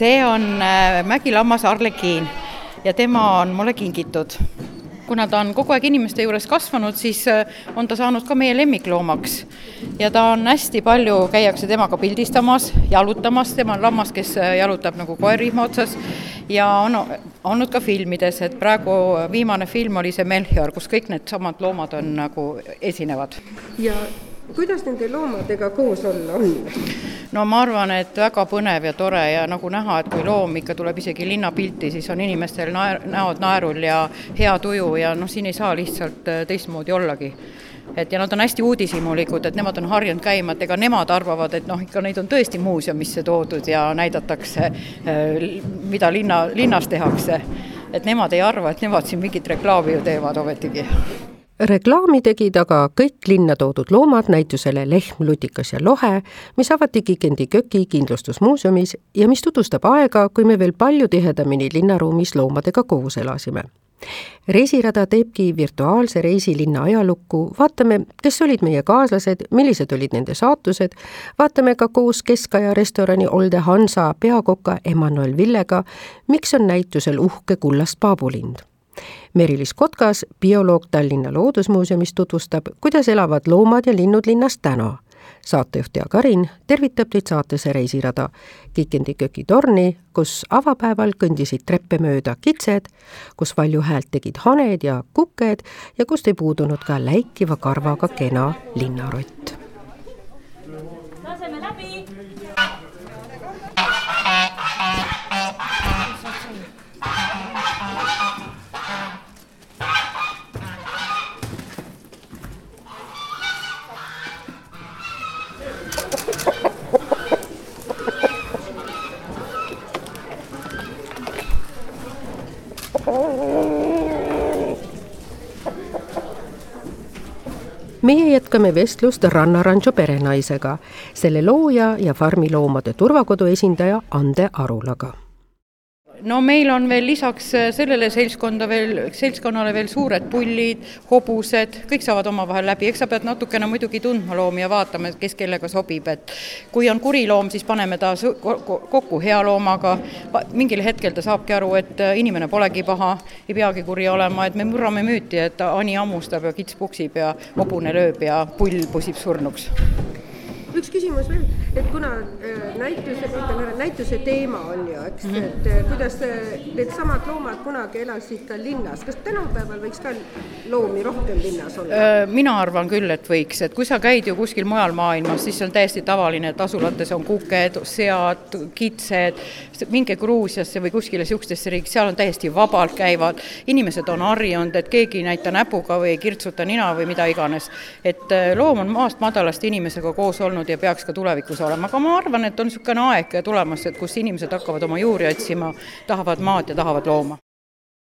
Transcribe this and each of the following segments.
see on äh, mägilammas Arlekiin ja tema on mulle kingitud. kuna ta on kogu aeg inimeste juures kasvanud, siis äh, on ta saanud ka meie lemmikloomaks. ja ta on hästi palju, käiakse temaga pildistamas, jalutamas, tema on lammas, kes äh, jalutab nagu koer rihma otsas ja on olnud ka filmides, et praegu viimane film oli see Melchior, kus kõik needsamad loomad on nagu esinevad. ja kuidas nende loomadega koos olla on? no ma arvan, et väga põnev ja tore ja nagu näha, et kui loom ikka tuleb isegi linnapilti, siis on inimestel naer, näod naerul ja hea tuju ja noh, siin ei saa lihtsalt äh, teistmoodi ollagi et ja nad on hästi uudishimulikud, et nemad on harjunud käima, et ega nemad arvavad, et noh, ikka neid on tõesti muuseumisse toodud ja näidatakse, äh, mida linna, linnas tehakse. et nemad ei arva, et nemad siin mingit reklaami ju teevad ometigi reklaami tegid aga kõik linna toodud loomad näitusele Lehm, lutikas ja lohe, mis avati Kikendi köki kindlustusmuuseumis ja mis tutvustab aega, kui me veel palju tihedamini linnaruumis loomadega koos elasime. reisirada teebki virtuaalse reisi linna ajalukku, vaatame, kes olid meie kaaslased, millised olid nende saatused, vaatame ka koos keskaja restorani Olde Hansa peakoka Emmanuel Villega, miks on näitusel uhke kullast paabulind Merilis Kotkas, bioloog Tallinna Loodusmuuseumis tutvustab, kuidas elavad loomad ja linnud linnas täna. saatejuht Jaak Arin tervitab teid saatesse Reisirada Kikendi kökitorni, kus avapäeval kõndisid treppe mööda kitsed, kus valju häält tegid haned ja kuked ja kust ei puudunud ka läikiva karvaga kena linnarott. laseme läbi meie jätkame vestlust Rannarancho perenaisega, selle looja ja farmiloomade turvakodu esindaja Ande Arulaga no meil on veel lisaks äh, sellele seltskonda veel, seltskonnale veel suured pullid, hobused, kõik saavad omavahel läbi, eks sa pead natukene muidugi tundma loomi ja vaatama, et kes kellega sobib, et kui on kuri loom, siis paneme ta kokku hea loomaga, mingil hetkel ta saabki aru, et äh, inimene polegi paha, ei peagi kuri olema, et me murrame müüti, et ani hammustab ja kits puksib ja hobune lööb ja pull pusib surnuks üks küsimus veel, et kuna äh, näituse, näituse teema on ju, eks mm, -hmm. et äh, kuidas äh, needsamad loomad kunagi elasid ka linnas, kas tänapäeval võiks ka loomi rohkem linnas olla? mina arvan küll, et võiks, et kui sa käid ju kuskil mujal maailmas, siis on täiesti tavaline, et asulates on kuked, sead, kitsed, minge Gruusiasse või kuskile niisugustesse riik, seal on täiesti vabalt käivad, inimesed on harjunud, et keegi ei näita näpuga või ei kirtsuta nina või mida iganes. et loom on maast madalast inimesega koos olnud ja peaks ka tulevikus olema, aga ma arvan, et on niisugune aeg tulemas, et kus inimesed hakkavad oma juuri otsima, tahavad maad ja tahavad looma.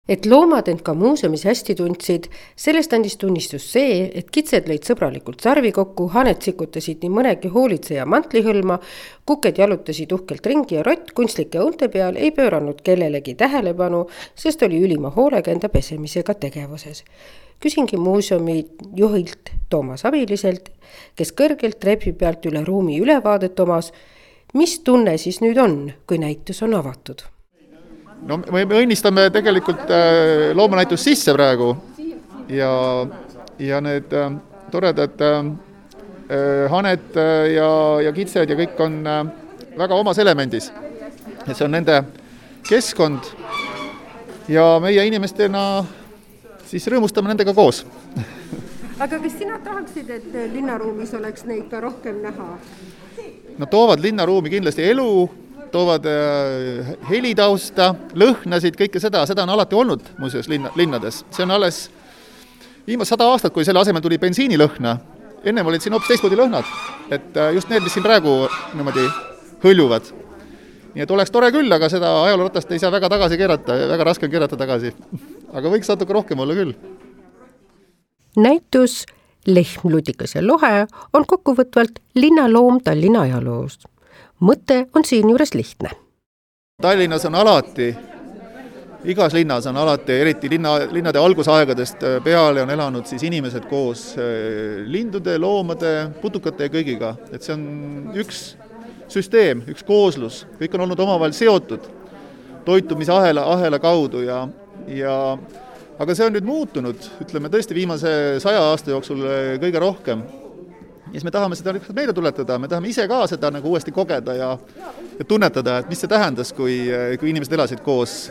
Et loomad end ka muuseumis hästi tundsid, sellest andis tunnistust see, et kitsed lõid sõbralikult sarvi kokku, haned sikutasid nii mõnegi hoolitseja mantlihõlma, kuked jalutasid uhkelt ringi ja rott kunstlike õunte peal ei pööranud kellelegi tähelepanu, sest oli ülima hoolega enda pesemisega tegevuses küsingi muuseumi juhilt Toomas Abiliselt, kes kõrgelt trepi pealt üle ruumi ülevaadet omas. mis tunne siis nüüd on, kui näitus on avatud? no me õnnistame tegelikult äh, loomanäitust sisse praegu ja, ja need äh, toredad äh, haned ja, ja kitsed ja kõik on väga omas elemendis. et see on nende keskkond ja meie inimestena siis rõõmustame nendega koos. Aga kas sina tahaksid, et linnaruumis oleks neid ka rohkem näha? Nad toovad linnaruumi kindlasti elu, toovad äh, helitausta, lõhnasid, kõike seda, seda on alati olnud muuseas linna, linnades, see on alles viimased sada aastat, kui selle asemel tuli bensiinilõhna, ennem olid siin hoopis teistmoodi lõhnad, et äh, just need, mis siin praegu niimoodi hõljuvad. Nii et oleks tore küll, aga seda ajalooratast ei saa väga tagasi keerata, väga raske on keerata tagasi. aga võiks natuke rohkem olla küll. näitus Lehm, lutikas ja lohe on kokkuvõtvalt linnaloom Tallinna ajaloost. mõte on siinjuures lihtne. Tallinnas on alati igas linnas on alati, eriti linna, linnade algusaegadest peale on elanud siis inimesed koos lindude, loomade, putukate ja kõigiga, et see on üks süsteem, üks kooslus, kõik on olnud omavahel seotud toitumisahela, ahela kaudu ja, ja aga see on nüüd muutunud, ütleme tõesti viimase saja aasta jooksul eh, kõige rohkem. ja siis me tahame seda meelde tuletada, me tahame ise ka seda nagu uuesti kogeda ja, ja tunnetada, et mis see tähendas, kui, eh, kui inimesed elasid koos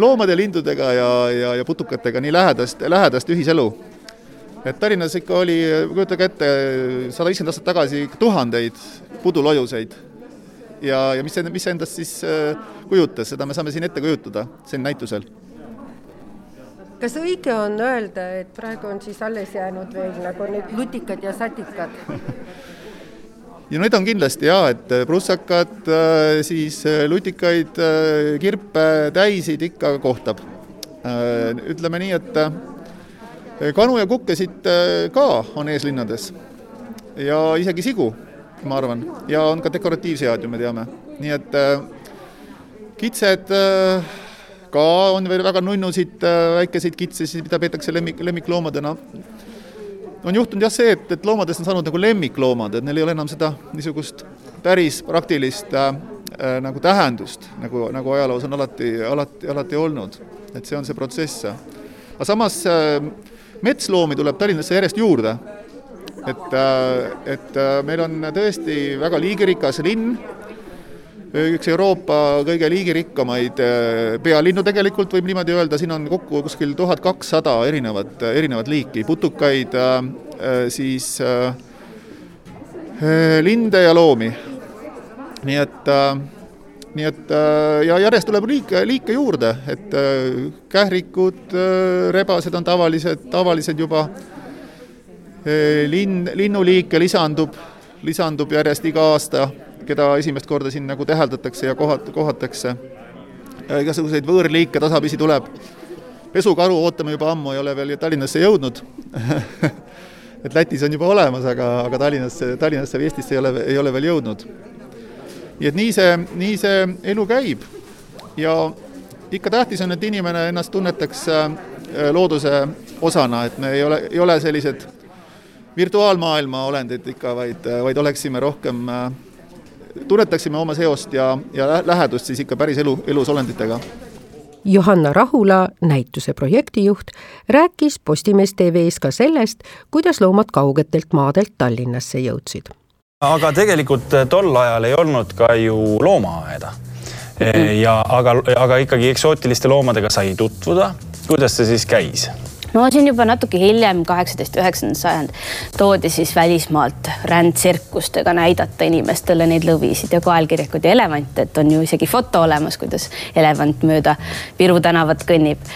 loomade, lindudega ja, ja, ja putukatega nii lähedast, lähedast ühiselu et Tallinnas ikka oli, kujutage ette, sada viiskümmend aastat tagasi tuhandeid pudulojuseid. ja, ja mis see, mis see endast siis äh, kujutas, seda me saame siin ette kujutada siin näitusel. kas õige on öelda, et praegu on siis alles jäänud veel nagu need lutikad ja satikad ja need on kindlasti jaa, et prussakad, äh, siis äh, lutikaid, kirpe, täisid ikka kohtab. ütleme nii, et kanu ja kukkesid äh, ka on eeslinnades ja isegi sigu, ma arvan, ja on ka dekoratiivsead ju, me teame. nii et äh, kitsed ka on veel väga nunnusid, väikeseid kitsesid, mida peetakse lemmik, lemmikloomadena. on juhtunud jah see, et, et loomadest on saanud nagu lemmikloomad, et neil ei ole enam seda niisugust päris praktilist äh, nagu tähendust, nagu, nagu ajaloos on alati, alati, alati olnud. et see on see protsess. aga samas äh, metsloomi tuleb Tallinnasse järjest juurde. et, äh, et äh, meil on tõesti väga liigirikas linn, üks Euroopa kõige liigirikkamaid äh, pealinnu tegelikult võib niimoodi öelda, siin on kokku kuskil tuhat kakssada erinevat, erinevat liiki putukaid, siis linde ja loomi. nii et nii et ja järjest tuleb liike, liike juurde, et kährikud, rebased on tavalised, tavalised juba, linn, linnuliike lisandub, lisandub järjest iga aasta, keda esimest korda siin nagu täheldatakse ja kohat-, kohatakse. igasuguseid võõrliike tasapisi tuleb. pesukaru ootame juba ammu, ei ole veel Tallinnasse jõudnud et Lätis on juba olemas, aga, aga Tallinnasse, Tallinnasse või Eestisse ei ole, ei ole veel jõudnud nii et nii see, nii see elu käib ja ikka tähtis on, et inimene ennast tunnetaks äh, looduse osana, et me ei ole, ei ole sellised virtuaalmaailma olendid ikka, vaid, vaid oleksime rohkem, äh, tunnetaksime oma seost ja, ja lähedust siis ikka päris elu, elus olenditega. Johanna Rahula, näituse projektijuht, rääkis Postimees TV-s ka sellest, kuidas loomad kaugetelt maadelt Tallinnasse jõudsid aga tegelikult eh, tol ajal ei olnud ka ju loomaaeda. Eh, ja aga, aga ikkagi eksootiliste loomadega sai tutvuda. kuidas see siis käis? no siin juba natuke hiljem, kaheksateist, üheksakümnes sajand, toodi siis välismaalt rändtsirkustega näidata inimestele neid lõvisid ja kaelkirjakuid ja elevante, et on ju isegi foto olemas, kuidas elevant mööda Viru tänavat kõnnib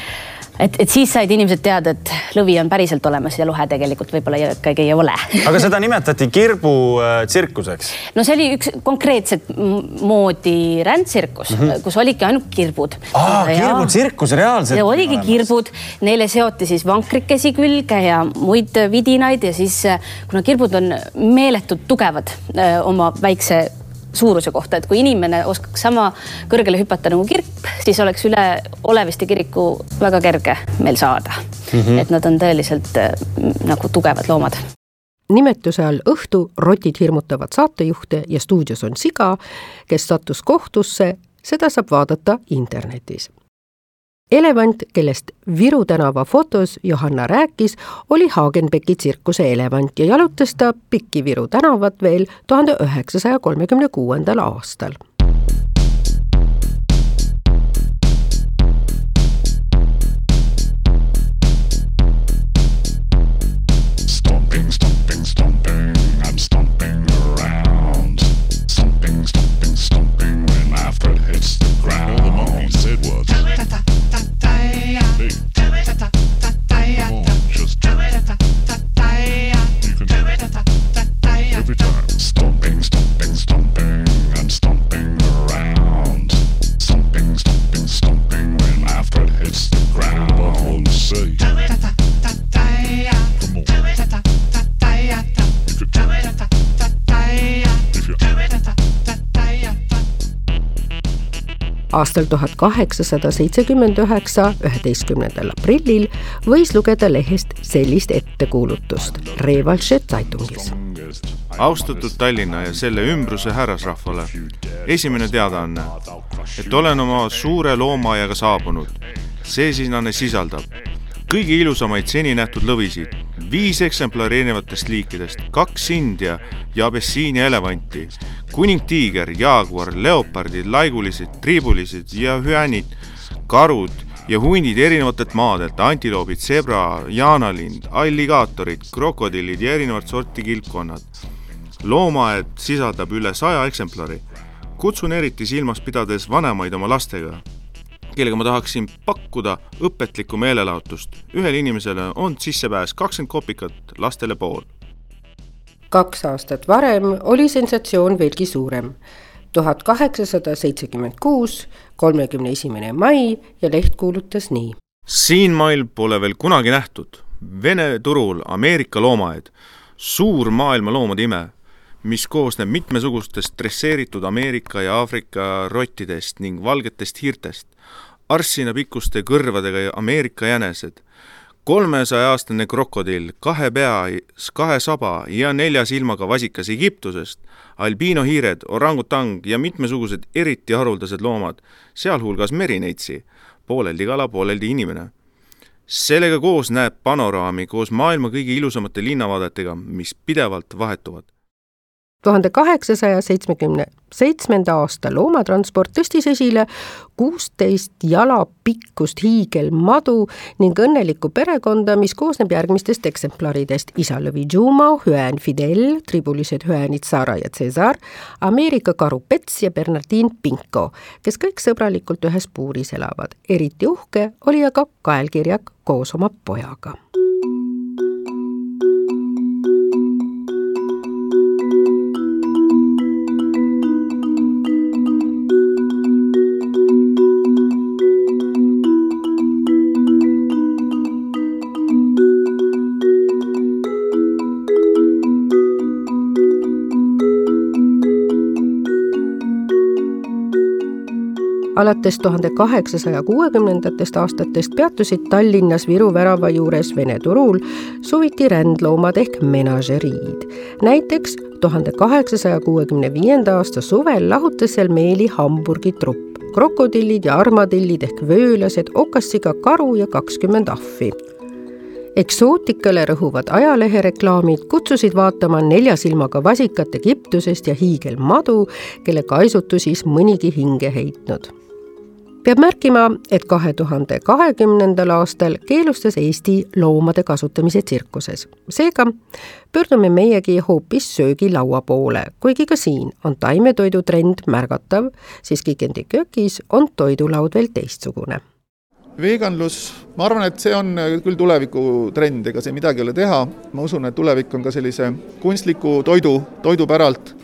et, et siis said inimesed teada, et lõvi on päriselt olemas ja lohe tegelikult võib-olla ikkagi ei ole. aga seda nimetati kirbutsirkuseks? Äh, no see oli üks konkreetset moodi rändtsirkus mm, -hmm. kus olidki ainult kirbud. kirbutsirkus reaalselt? oligi kirbud, neile seoti siis vankrikesi külge ja muid vidinaid ja siis äh, kuna kirbud on meeletult tugevad öö, äh, oma väikse suuruse kohta, et kui inimene oskaks sama kõrgele hüpata nagu kirp, siis oleks üle Oleviste kiriku väga kerge meil saada mm. -hmm. et nad on tõeliselt äh, nagu tugevad loomad nimetuse all Õhtu rotid hirmutavad saatejuhte ja stuudios on siga, kes sattus kohtusse, seda saab vaadata internetis elevant, kellest Viru tänava fotos Johanna rääkis, oli Hagenbecki tsirkuse elevant ja jalutas ta pikki Viru tänavat veel tuhande üheksasaja kolmekümne kuuendal aastal aastal tuhat kaheksasada seitsekümmend üheksa, üheteistkümnendal aprillil võis lugeda lehest sellist ettekuulutust Revalše Zeitungis. austatud Tallinna ja selle ümbruse härrasrahvale, esimene teadaanne, et olen oma suure loomaaiaga saabunud. see sinane sisaldab kõige ilusamaid seni nähtud lõvisid, viis eksemplari erinevatest liikidest, kaks India ja abessiini elevanti, kuningtiiger, jaaguar, leopardid, laigulised, triibulised ja hüäänid, karud ja hundid erinevatelt maadelt, antiloobid, zebra, jaanalind, alligaatorid, krokodillid ja erinevat sorti kilpkonnad. loomaaed sisaldab üle saja eksemplari. kutsun eriti silmas pidades vanemaid oma lastega kellega ma tahaksin pakkuda õpetlikku meelelahutust. ühele inimesele on sissepääs kakskümmend kopikat, lastele pool. Kaks aastat varem oli sensatsioon veelgi suurem. tuhat kaheksasada seitsekümmend kuus, kolmekümne esimene mai ja leht kuulutas nii. siinmail pole veel kunagi nähtud Vene turul Ameerika loomaaed, suur maailma loomade ime mis koosneb mitmesugustest dresseeritud Ameerika ja Aafrika rottidest ning valgetest hiirtest, arssina pikkuste kõrvadega Ameerika jänesed, kolmesaja-aastane krokodill, kahe pea, kahe saba ja nelja silmaga vasikas Egiptusest, albiinohiired, orangutang ja mitmesugused eriti haruldased loomad, sealhulgas merineitsi, pooleldi kala, pooleldi inimene. Sellega koos näeb panoraami koos maailma kõige ilusamate linnavaadetega, mis pidevalt vahetuvad tuhande kaheksasaja seitsmekümne seitsmenda aasta loomatransport tõstis esile kuusteist jala pikkust hiigelmadu ning õnnelikku perekonda, mis koosneb järgmistest eksemplaridest. isalõvi Juma, hüään Fidel, tribulised hüäänid Sara ja Cesar, Ameerika karu Pets ja Bernardin Pinko, kes kõik sõbralikult ühes puuris elavad. eriti uhke oli aga kaelkirjak koos oma pojaga alates tuhande kaheksasaja kuuekümnendatest aastatest peatusid Tallinnas Viru värava juures Vene turul suviti rändloomad ehk menažeriid. näiteks tuhande kaheksasaja kuuekümne viienda aasta suvel lahutas seal meeli Hamburgi trupp, krokodillid ja armadillid ehk vöölased, okassiga karu ja kakskümmend ahvi. Eksootikale rõhuvad ajalehereklaamid kutsusid vaatama nelja silmaga vasikat Egiptusest ja hiigelmadu, kelle kaisutusis mõnigi hinge heitnud peab märkima, et kahe tuhande kahekümnendal aastal keelustas Eesti loomade kasutamise tsirkuses. seega pöördume meiegi hoopis söögilaua poole, kuigi ka siin on taimetoidu trend märgatav, siis Kikendi köögis on toidulaud veel teistsugune. Veganlus, ma arvan, et see on küll tulevikutrend, ega see midagi ei ole teha, ma usun, et tulevik on ka sellise kunstliku toidu, toidu päralt.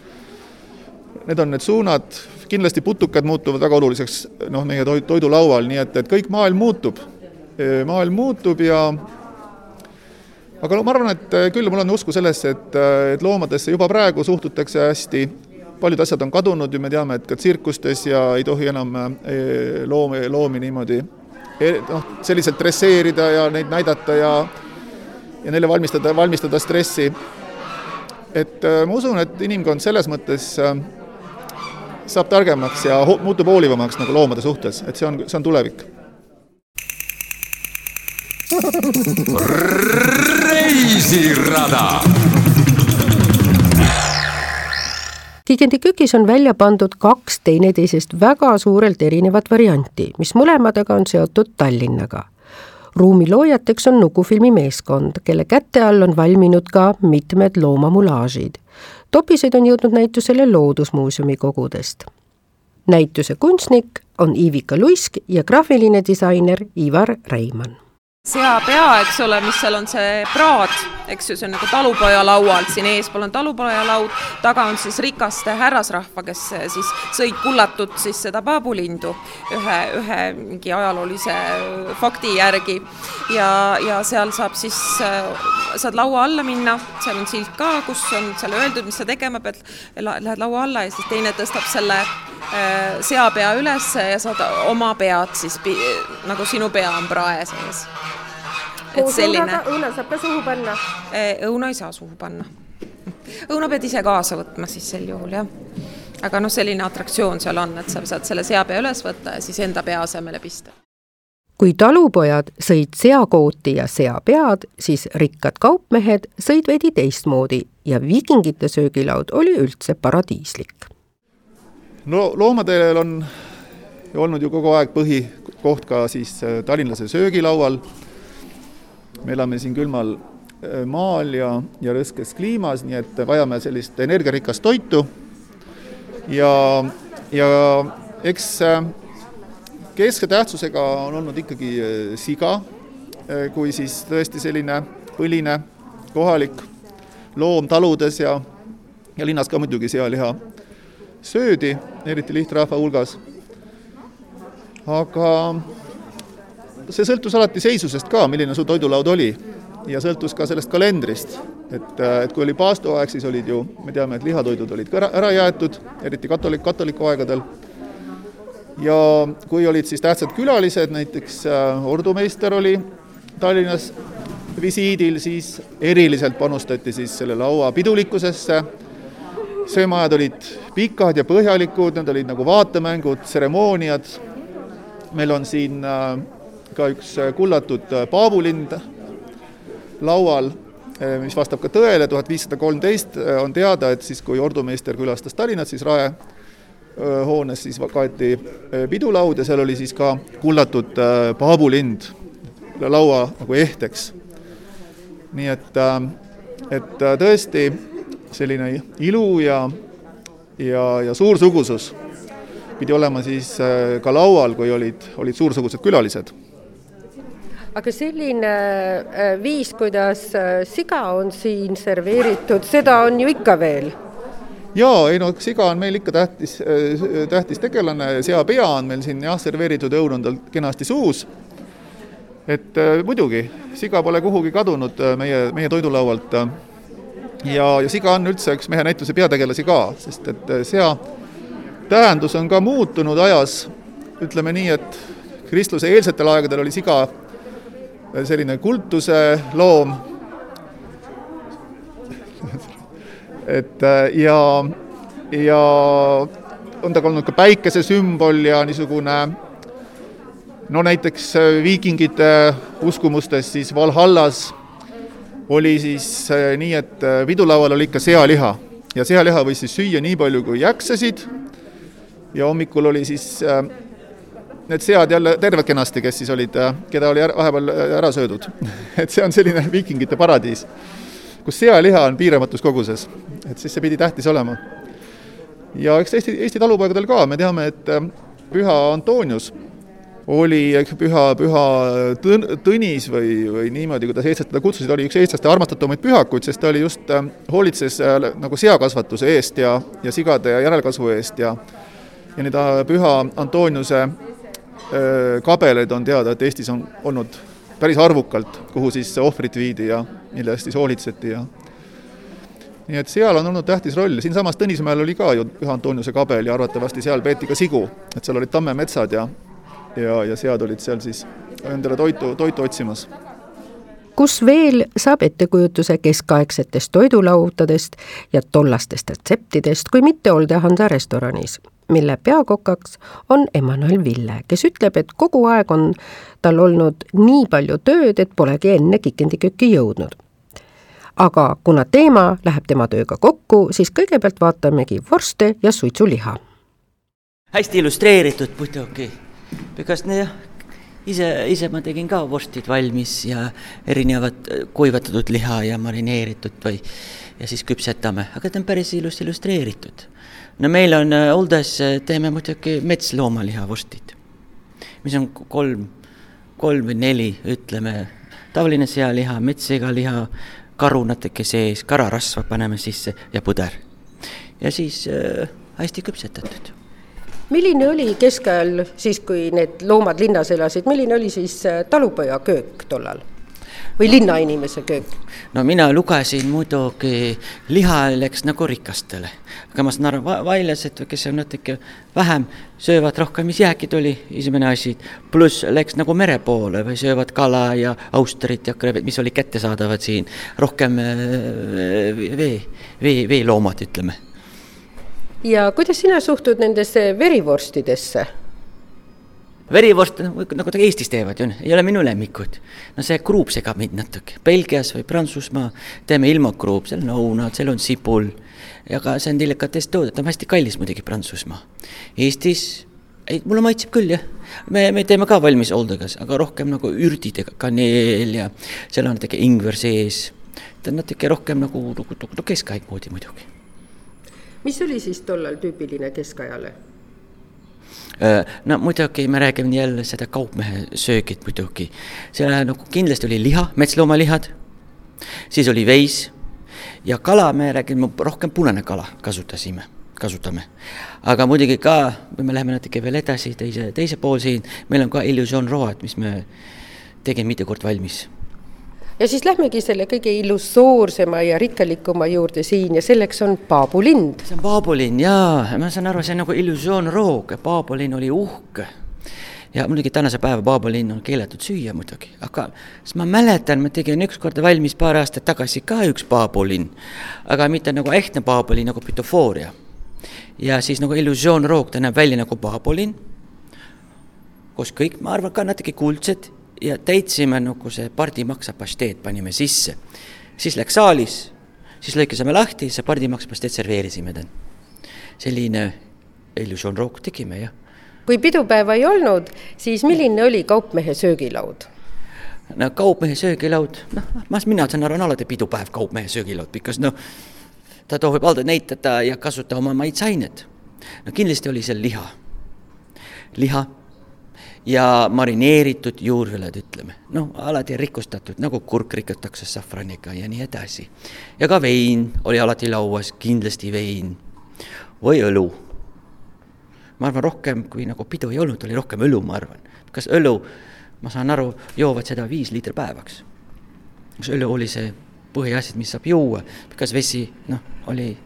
Need on need suunad, kindlasti putukad muutuvad väga oluliseks noh, meie toid, toidulaual, nii et, et kõik maailm muutub. maailm muutub ja aga no ma arvan, et küll mul on usku sellesse, et, et loomadesse juba praegu suhtutakse hästi, paljud asjad on kadunud ju, me teame, et ka tsirkustes ja ei tohi enam e, loomi, loomi niimoodi e, noh, selliselt dresseerida ja neid näidata ja ja neile valmistada, valmistada stressi. et ma usun, et inimkond selles mõttes äh, saab targemaks ja muutub hoolivamaks nagu loomade suhtes, et see on, see on tulevik. reisirada Kigendi köögis on välja pandud kaks teineteisest väga suurelt erinevat varianti, mis mõlemad aga on seotud Tallinnaga. ruumiloojateks on Nukufilmi meeskond, kelle käte all on valminud ka mitmed loomamulaažid topised on jõudnud näitusele Loodusmuuseumi kogudest. näituse kunstnik on Ivika Luisk ja graafiline disainer Ivar Reimann seapea, eks ole, mis seal on see praad, eks ju, see on nagu talupoja laual, siin eespool on talupoja laud, taga on siis rikaste härrasrahva, kes siis sõid kullatud siis seda paabulindu ühe, ühe mingi ajaloolise fakti järgi. ja, ja seal saab siis, saad laua alla minna, seal on silt ka, kus on seal öeldud, mis sa tegema pead, lähed laua alla ja siis teine tõstab selle seapea ülesse ja saad oma pead siis nagu sinu pea on prae sees. Et selline. õuna saab ka suhu panna? õuna ei saa suhu panna. õuna pead ise kaasa võtma siis sel juhul jah aga noh, selline atraktsioon seal on, et sa saad selle seapea üles võtta ja siis enda pea asemele pista kui talupojad sõid seakooti ja seapead, siis rikkad kaupmehed sõid veidi teistmoodi ja viikingite söögilaud oli üldse paradiislik. no loomadel on olnud ju kogu aeg põhikoht ka siis äh, tallinlase söögilaual. Me elame siin külmal äh, maal ja, ja rõskes kliimas, nii et vajame sellist energiarikast toitu. ja, ja eks äh, keskse tähtsusega on olnud ikkagi äh, siga, kui siis tõesti selline põline kohalik loom taludes ja, ja linnas ka muidugi sealiha söödi, eriti lihtrahva hulgas. aga see sõltus alati seisusest ka, milline su toidulaud oli. Ja sõltus ka sellest kalendrist, et, äh, et kui oli paastuaeg, siis olid ju, me teame, et lihatoidud olid ka ära, ära jäetud, eriti katolik, katoliku aegadel. Ja kui olid siis tähtsad külalised, näiteks äh, ordumeister oli Tallinnas visiidil, siis eriliselt panustati siis selle laua pidulikkusesse, söömaajad olid pikad ja põhjalikud, need olid nagu vaatemängud, tseremooniad, meil on siin äh, ka üks kullatud äh, paabulind laual, mis vastab ka tõele, tuhat viissada kolmteist on teada, et siis, kui ordumeister külastas Tallinnat, siis Rae hoones siis kaeti pidulaud ja seal oli siis ka kullatud paabulind laua nagu ehteks. nii et, et tõesti selline ilu ja, ja, ja suursugusus pidi olema siis ka laual, kui olid, olid suursugused külalised aga selline viis, kuidas siga on siin serveeritud, seda on ju ikka veel jaa, ei no siga on meil ikka tähtis, äh, tähtis tegelane, seapea on meil siin jah, serveeritud õun on tal kenasti suus. et äh, muidugi, siga pole kuhugi kadunud äh, meie, meie toidulaualt. ja, ja siga on üldse üks mehe näituse peategelasi ka, sest et sea tähendus on ka muutunud ajas, ütleme nii, et kristluse eelsetel aegadel oli siga selline kultuse loom. Et äh, ja, ja on ta olnud ka päikese sümbol ja niisugune no näiteks äh, viikingite uskumustes siis Valhallas oli siis äh, nii, et pidulaual oli ikka sealiha. Ja sealiha võis siis süüa nii palju, kui jaksasid ja hommikul oli siis need sead jälle terved kenasti, kes siis olid, keda oli vahepeal ära söödud. Et see on selline viikingite paradiis kus sealiha on piiramatus koguses, et siis see pidi tähtis olema. ja eks Eesti, Eesti talupoegadel ka, me teame, et äh, püha Antonius oli püha, püha tõn-, Tõnis või, või niimoodi, kuidas eestlased teda kutsusid, oli üks eestlaste armastatumaid pühakuid, sest ta oli just äh,, hoolitses äh, nagu seakasvatuse eest ja, ja sigade järelkasvu eest ja ja need äh, püha Antoniuse äh, kabeleid on teada, et Eestis on olnud päris arvukalt, kuhu siis ohvrid viidi ja mille eest siis hoolitseti ja nii et seal on olnud tähtis roll, siinsamas Tõnismäel oli ka ju Püha Antoniuse kabel ja arvatavasti seal peeti ka sigu, et seal olid tammemetsad ja ja, ja sead olid seal siis endale toitu, toitu otsimas. kus veel saab ettekujutuse keskaegsetest toidulaudadest ja tollastest retseptidest, kui mitte Olde-Hansa restoranis mille peakokaks on Emmanuel Ville, kes ütleb, et kogu aeg on tal olnud nii palju tööd, et polegi enne kikendikööki jõudnud. aga kuna teema läheb tema tööga kokku, siis kõigepealt vaatamegi vorste ja suitsuliha. hästi illustreeritud muidugi, because jah, ise, ise ma tegin ka vorstid valmis ja erinevat kuivatatud liha ja marineeritud või ja siis küpsetame, aga ta on päris ilus illustreeritud no meil on äh, Oldes, äh, teeme muidugi metsloomalihavustid, mis on kolm, kolm või neli, ütleme, tavaline sealiha, metssigaliha, karu natuke sees, kararasva paneme sisse ja puder. ja siis äh, hästi küpsetatud. milline oli keskajal siis, kui need loomad linnas elasid, milline oli siis äh, talupojaköök tollal? Või linnainimese köök? no mina lugesin muidugi, liha läks nagu rikastele, aga ma saan aru, vaillased, kes on natuke vähem, söövad rohkem, mis jääki tuli, esimene asi, pluss läks nagu mere poole või söövad kala ja austrit ja krevet, mis olid kättesaadavad siin, rohkem äh, vee, vee, veeloomad, ütleme. ja kuidas sina suhtud nendesse verivorstidesse? Verivorst, nagu ta Eestis teevad ju, ei ole minu lemmikud. no see kruup segab mind natuke, Belgias või Prantsusmaa teeme ilma kruup, seal on õunad, seal on sibul. aga see on delikatess toode, ta on hästi kallis muidugi Prantsusmaa. Eestis, ei, mulle maitseb küll jah, me, me teeme ka valmis oldegas, aga rohkem nagu ürdidega, kaneel ja seal on natuke ingver sees. ta on natuke rohkem nagu, nagu, nagu keskaeg moodi muidugi. mis oli siis tollal tüüpiline keskajale? No muidugi me räägime jälle seda kaupmehe söögit muidugi. seal nagu kindlasti oli liha, metsloomalihad, siis oli veis ja kala me räägime, rohkem punane kala kasutasime, kasutame. aga muidugi ka, kui me läheme natuke veel edasi, teise, teise pool siin, meil on ka illusioon road, mis me tegime mitu korda valmis ja siis lähmegi selle kõige illusoorsema ja rikkalikuma juurde siin ja selleks on Paabulinn. see on Paabulinn jaa, ma saan aru, see on nagu illusioonroog, Paabulinn oli uhke. Ja muidugi tänase päeva Paabulinn on keelatud süüa muidugi, aga siis ma mäletan, ma tegin ükskord valmis paar aastat tagasi ka üks Paabulinn, aga mitte nagu ehtne Paabulinn, nagu pitofooria. ja siis nagu illusioonroog, ta näeb välja nagu Paabulinn, koos kõik, ma arvan, ka natuke kuldsed ja täitsime nagu see pardimaksapasteed panime sisse. siis läks saalis, siis lõikasime lahti, see pardimaksapasteed serveerisime ta. selline illusioon rook tegime, jah. kui pidupäeva ei olnud, siis milline oli kaupmehe söögilaud? no kaupmehe söögilaud, noh, ma, mina saan aru, on alati pidupäev kaupmehe söögilaud, because noh, ta tohib alati näitada ja kasutada oma maitseainet. no kindlasti oli seal liha, liha ja marineeritud juurviled, ütleme. noh, alati rikustatud, nagu kurk rikutakse safraniga ja nii edasi. ja ka vein oli alati lauas, kindlasti vein või õlu. ma arvan, rohkem kui nagu pidu ei olnud, oli rohkem õlu, ma arvan. kas õlu, ma saan aru, joovad seda viis liitrit päevaks. kas õlu oli see põhiasi, mis saab juua, kas vesi, noh, oli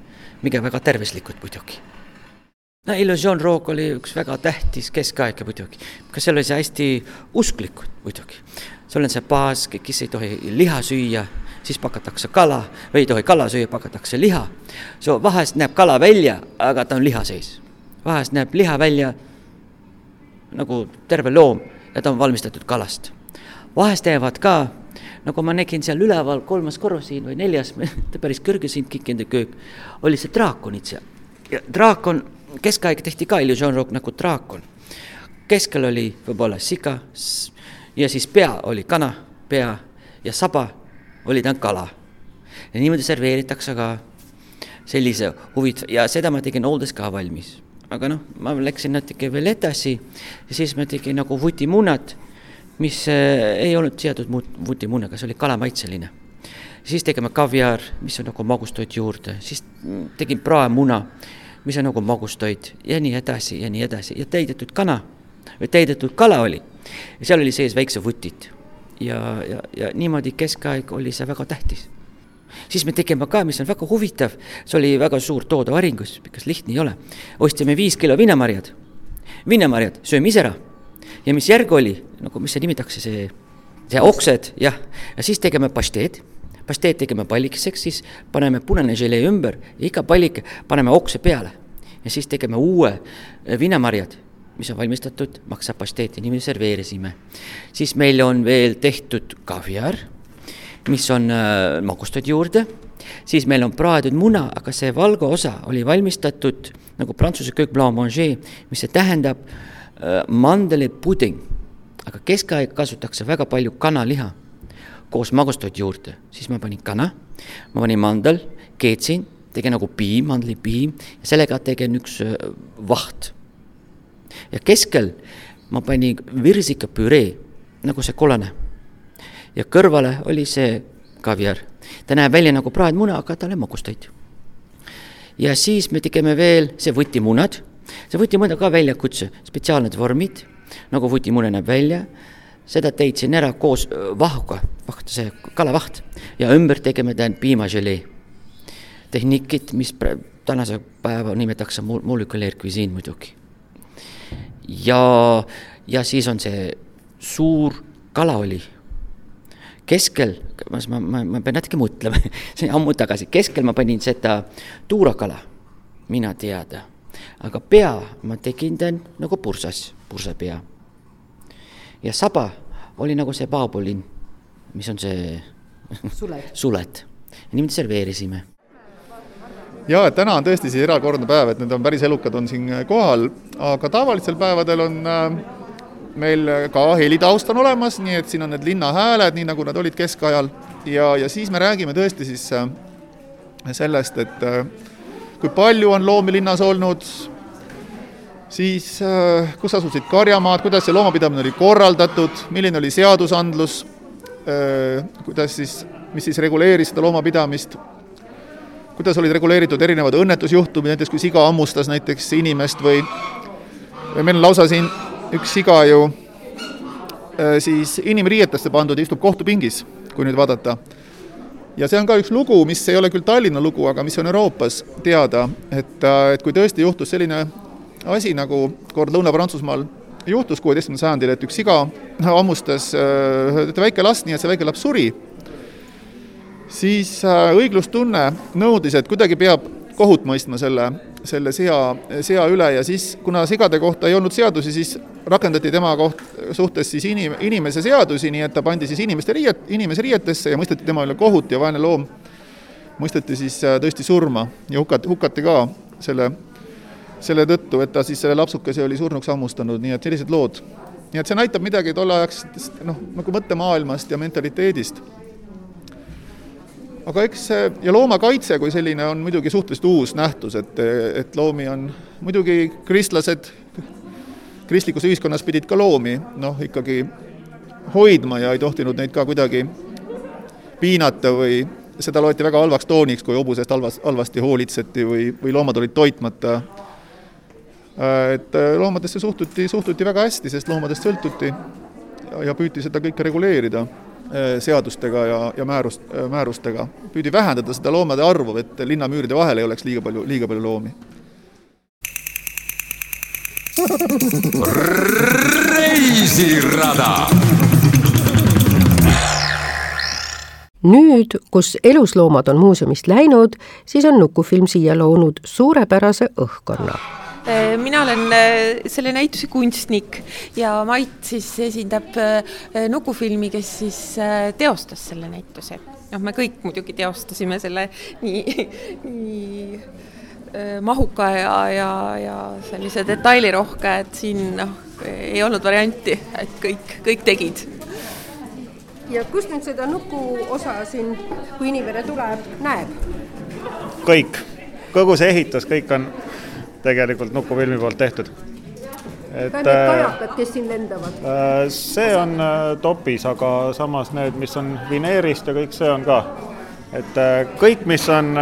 mingi väga tervislikud muidugi no illusioon roog oli üks väga tähtis keskaeg muidugi, kas seal oli see hästi usklikud muidugi. sul on see baas, kes ei tohi liha süüa, siis pakatakse kala või ei tohi kala süüa, pakatakse liha. so vahest näeb kala välja, aga ta on liha sees. vahest näeb liha välja nagu terve loom ja ta on valmistatud kalast. vahest teevad ka, nagu ma nägin seal üleval kolmas korrus siin või neljas, päris kõrge siin oli see draakonid seal. ja draakon keskaeg tehti ka illusioon rock nagu draakon. keskel oli võib-olla siga ja siis pea oli kana, pea ja saba oli ta kala. ja niimoodi serveeritakse ka sellise huvit- ja seda ma tegin oldes ka valmis. aga noh, ma läksin natuke veel edasi ja siis ma tegin nagu vutimunad, mis äh, ei olnud seotud vutimunaga, see oli kalamaitseline siis tegime kaviar, mis on nagu magustoit juurde, siis tegin praemuna mis on nagu magustoit ja nii edasi ja nii edasi. Ja täidetud kana täidetud kala oli. seal oli sees väikse vutid ja, ja, ja niimoodi keskaeg oli see väga tähtis. siis me tegime ka, mis on väga huvitav, see oli väga suur toodevaringus, kas lihtne ei ole. ostsime viis kilo viinamarjad, viinamarjad sööme ise ära. Ja mis järg oli, nagu mis see nimetatakse, see, see oksed, jah, ja siis tegime pašteed pasteed tegime pallikeseks, siis paneme punane želee ümber iga pallike paneme okse peale. ja siis tegime uue äh, viinamarjad, mis on valmistatud maksapasteeti, niimoodi serveerisime. siis meil on veel tehtud kaviar, mis on äh, magustatud juurde, siis meil on praetud muna, aga see valge osa oli valmistatud nagu prantsuse köök blanc manger, mis see tähendab äh, mandelipuding. aga keskaeg kasutatakse väga palju kanaliha koos magustoit juurde, siis ma panin kana, ma panin mandel, keetsin, tegin nagu piim, mandlipiim sellega tegin üks äh, vaht. ja keskel ma panin virsikapüree, nagu see kollane. ja kõrvale oli see kaviar, ta näeb välja nagu praadmuna, aga tal on magustoit. ja siis me tegime veel see võtimunad, see võtimuna ka väljakutse, spetsiaalsed vormid, nagu võtimune näeb välja seda täitsin ära koos vahuga, vaht, see kalavaht ja ümber tegime ta piimaželee. tehnikid, mis tänase päeva nimetatakse moleküleerkvisiin muidugi. ja, ja siis on see suur kalaoli keskel, ma, ma, ma pean natuke mõtlema see on ammu tagasi, keskel ma panin seda tuurakala, mina teada. aga pea ma tegin ta nagu pursas, pursapea. Ja saba oli nagu see paabulinn, mis on see suled, suled. niimoodi serveerisime. Ja täna on tõesti siis erakordne päev, et need on päris elukad on siin kohal, aga tavalistel päevadel on äh, meil ka helitaust on olemas, nii et siin on need linnahääled, nii nagu nad olid keskajal, ja, ja siis me räägime tõesti siis äh, sellest, et äh, kui palju on loomi linnas olnud, siis äh, kus asusid karjamaad, kuidas see loomapidamine oli korraldatud, milline oli seadusandlus, kuidas siis, mis siis reguleeris seda loomapidamist, kuidas olid reguleeritud erinevad õnnetusjuhtumid, näiteks kui siga hammustas näiteks inimest või, või meil on lausa siin üks siga ju äh, siis inimriietesse pandud istub kohtupingis, kui nüüd vaadata. ja see on ka üks lugu, mis ei ole küll Tallinna lugu, aga mis on Euroopas teada, et, äh, et kui tõesti juhtus selline asi, nagu kord Lõuna-Prantsusmaal juhtus kuueteistkümnendal sajandil, et üks siga hammustas ühte äh, väike last, nii et see väike laps suri, siis õiglustunne nõudis, et kuidagi peab kohut mõistma selle, selle sea, sea üle ja siis, kuna sigade kohta ei olnud seadusi, siis rakendati tema koht, suhtes siis inim-, inimese seadusi, nii et ta pandi siis inimeste riiet, inimese riietesse ja mõisteti tema üle kohut ja vaene loom mõisteti siis äh, tõesti surma ja hukati, hukati ka selle, selle tõttu, et ta siis selle lapsukese oli surnuks hammustanud, nii et sellised lood. nii et see näitab midagi tolleaegsest noh, nagu mõttemaailmast ja mentaliteedist. aga eks see, ja loomakaitse kui selline on muidugi suhteliselt uus nähtus, et, et loomi on muidugi kristlased kristlikus ühiskonnas pidid ka loomi noh, ikkagi hoidma ja ei tohtinud neid ka kuidagi piinata või seda loeti väga halvaks tooniks, kui hobusest halvas, halvasti hoolitseti või, või loomad olid toitmata. Et loomadesse suhtuti, suhtuti väga hästi, sest loomadest sõltuti ja, ja püüti seda kõike reguleerida eh, seadustega ja, ja määrust, määrustega. püüdi vähendada seda loomade arvu, et linnamüüride vahel ei oleks liiga palju, liiga palju loomi reisirada. nüüd, kus elusloomad on muuseumist läinud, siis on Nukufilm siia loonud suurepärase õhkkonna äh, mina olen äh, selle näituse kunstnik ja Mait siis esindab äh, Nukufilmi, kes siis teostas selle näituse. noh, me kõik muidugi teostasime selle nii, nii mahuka ja, ja, ja sellise detailirohke, et siin noh, ei olnud varianti, et kõik, kõik tegid. ja kust nüüd seda nuku osa siin, kui inimene tuleb, näeb? kõik, kogu see ehitus, kõik on tegelikult Nukufilmi poolt tehtud. et ka need äh, kajakad, kes siin lendavad? Äh, see on topis, aga samas need, mis on vineerist ja kõik see on ka. et kõik, mis on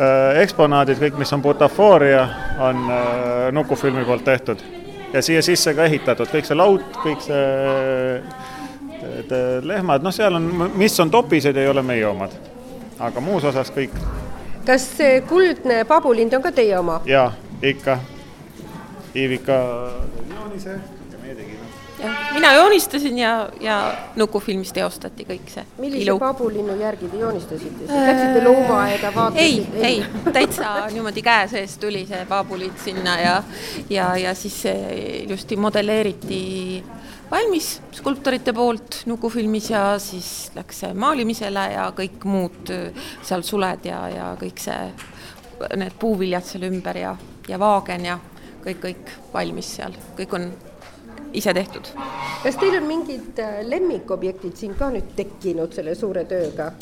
Äh, eksponaadid, kõik, mis on butafooria, on äh, Nukufilmi poolt tehtud. ja siia sisse ka ehitatud, kõik see laud, kõik see et lehmad, noh, seal on, mis on topised, ei ole meie omad. aga muus osas kõik. Kas see kuldne pabulind on ka teie oma? jaa, ikka. Iivika joonise jah, mina joonistasin ja, ja Nukufilmis teostati kõik see. millise ilu. pabulinnu järgi te joonistasite läksite loomaaeda, vaatasite? ei, ei, täitsa niimoodi käe sees tuli see pabulind sinna ja, ja, ja siis ilusti modelleeriti valmis skulptorite poolt Nukufilmis ja siis läks see maalimisele ja kõik muud seal suled ja, ja kõik see, need puuviljad seal ümber ja, ja vaagen ja kõik, kõik valmis seal, kõik on ise tehtud. kas teil on mingid äh, lemmikobjektid siin ka nüüd tekkinud selle suure tööga?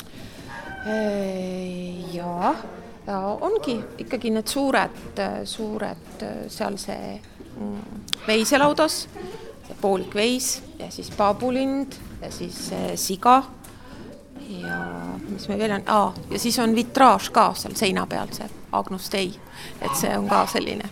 Äh, jaa, ja ongi ikkagi need suured, äh, suured seal see mm, veiselaudas, poolik veis ja siis paabulind ja siis siga ja mis meil veel on ah,, ja siis on vitraaž ka seal seina peal, see Agnus Dei, et see on ka selline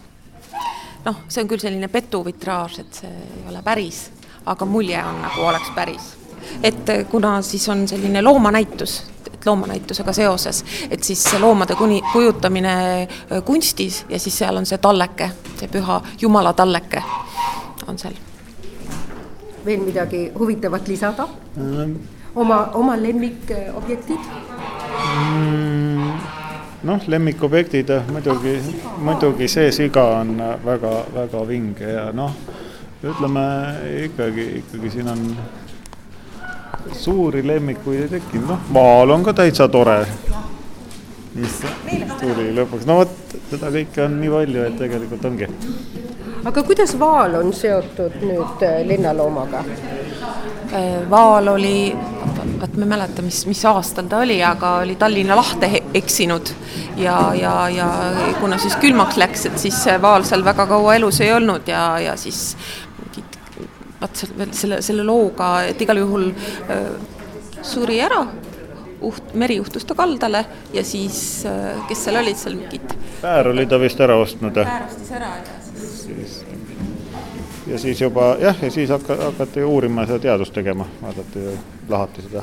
noh, see on küll selline petuvitraaž, et see ei ole päris, aga mulje on nagu oleks päris. et kuna siis on selline loomanäitus, et loomanäitusega seoses, et siis see loomade kuni, kujutamine kunstis ja siis seal on see talleke, see püha Jumala talleke on seal. Veel midagi huvitavat lisada mm.? oma, oma lemmikobjektid mm.? noh, lemmikobjektid muidugi, muidugi see siga on väga-väga vinge ja noh, ütleme ikkagi, ikkagi siin on suuri lemmikuid ei tekkinud, noh, maal on ka täitsa tore. mis tuli lõpuks, no vot, seda kõike on nii palju, et tegelikult ongi. Aga kuidas Vaal on seotud nüüd äh, linnaloomaga? Äh, Vaal oli, vot ma ei mäleta, mis, mis aastal ta oli, aga oli Tallinna lahte eksinud ja, ja, ja kuna siis külmaks läks, et siis Vaal seal väga kaua elus ei olnud ja, ja siis vaat selle, selle looga, et igal juhul äh, suri ära, uht-, meri juhtus ta kaldale ja siis kes seal olid seal mingid Päär oli ta vist ära ostnud. Päär ostis ära ja siis, siis ja siis juba jah, ja siis hakka, hakati uurima seda teadust tegema, vaadati, lahati seda.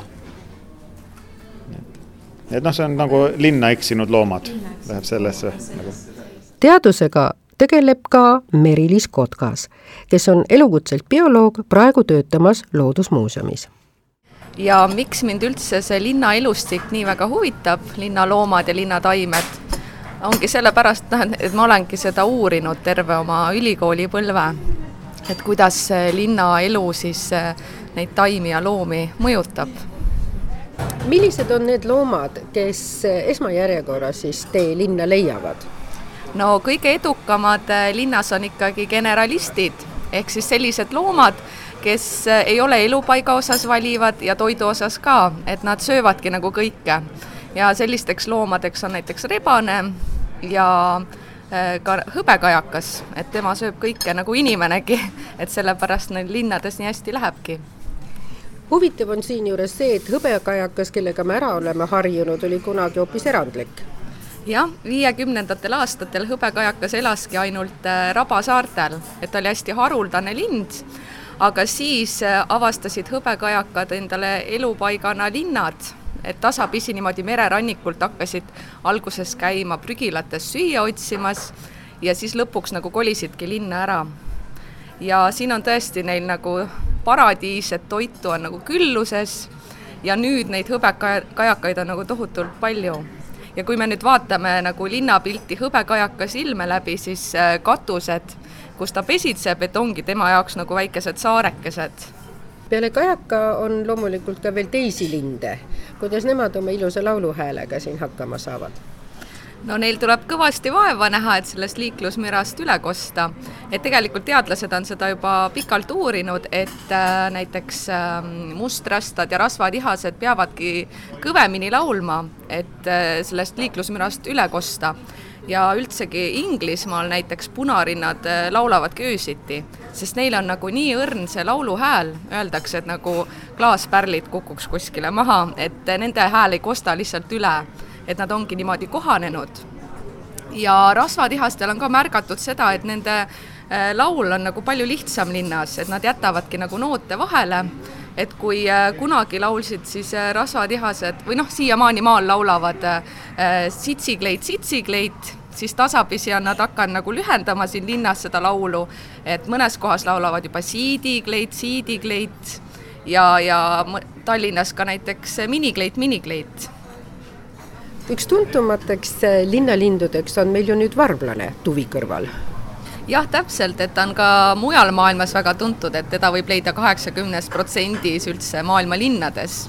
et noh, see on nagu linna eksinud loomad, läheb sellesse nagu. teadusega tegeleb ka Merilis Kotkas, kes on elukutselt bioloog, praegu töötamas Loodusmuuseumis ja miks mind üldse see linnaelustik nii väga huvitab, linnaloomad ja linnataimed, ongi sellepärast, noh, et ma olengi seda uurinud terve oma ülikoolipõlve. et kuidas linnaelu siis neid taimi ja loomi mõjutab. millised on need loomad, kes esmajärjekorras siis tee linna leiavad? no kõige edukamad äh, linnas on ikkagi generalistid, ehk siis sellised loomad, kes ei ole elupaiga osas valivad ja toidu osas ka, et nad söövadki nagu kõike. ja sellisteks loomadeks on näiteks rebane ja äh, ka hõbekajakas, et tema sööb kõike nagu inimenegi, et sellepärast neil linnades nii hästi lähebki. Huvitav on siinjuures see, et hõbekajakas, kellega me ära oleme harjunud, oli kunagi hoopis erandlik. Jah, viiekümnendatel aastatel hõbekajakas elaski ainult äh, Rabasaartel, et ta oli hästi haruldane lind, aga siis äh, avastasid hõbekajakad endale elupaigana linnad, et tasapisi niimoodi mererannikult hakkasid alguses käima prügilates süüa otsimas ja siis lõpuks nagu kolisidki linna ära. ja siin on tõesti neil nagu paradiis, et toitu on nagu külluses ja nüüd neid hõbekajakaid on nagu tohutult palju ja kui me nüüd vaatame nagu linnapilti hõbekajaka silme läbi, siis äh, katused, kus ta pesitseb, et ongi tema jaoks nagu väikesed saarekesed peale kajaka on loomulikult ka veel teisi linde. kuidas nemad oma ilusa lauluhäälega siin hakkama saavad? no neil tuleb kõvasti vaeva näha, et sellest liiklusmürast üle kosta. et tegelikult teadlased on seda juba pikalt uurinud, et äh, näiteks äh, mustrastad ja rasvatihased peavadki kõvemini laulma, et äh, sellest liiklusmürast üle kosta. Ja üldsegi Inglismaal näiteks punarinnad äh, laulavadki öösiti, sest neil on nagu nii õrn see lauluhääl, öeldakse, et nagu klaaspärlid kukuks kuskile maha, et nende hääl ei kosta lihtsalt üle et nad ongi niimoodi kohanenud. ja rasvatihastel on ka märgatud seda, et nende äh, laul on nagu palju lihtsam linnas, et nad jätavadki nagu noote vahele, et kui äh, kunagi laulsid siis äh, rasvatihased või noh, siiamaani maal laulavad sitsikleit, sitsikleit, siis tasapisi on nad hakanud nagu lühendama siin linnas seda laulu, et mõnes kohas laulavad juba siidikleit, siidikleit ja, ja Tallinnas ka näiteks minikleit, minikleit. Üks tuntumateks linnalindudeks on meil ju nüüd varblane tuvi kõrval jah, täpselt, et ta on ka mujal maailmas väga tuntud, et teda võib leida kaheksakümnes protsendis üldse maailma linnades.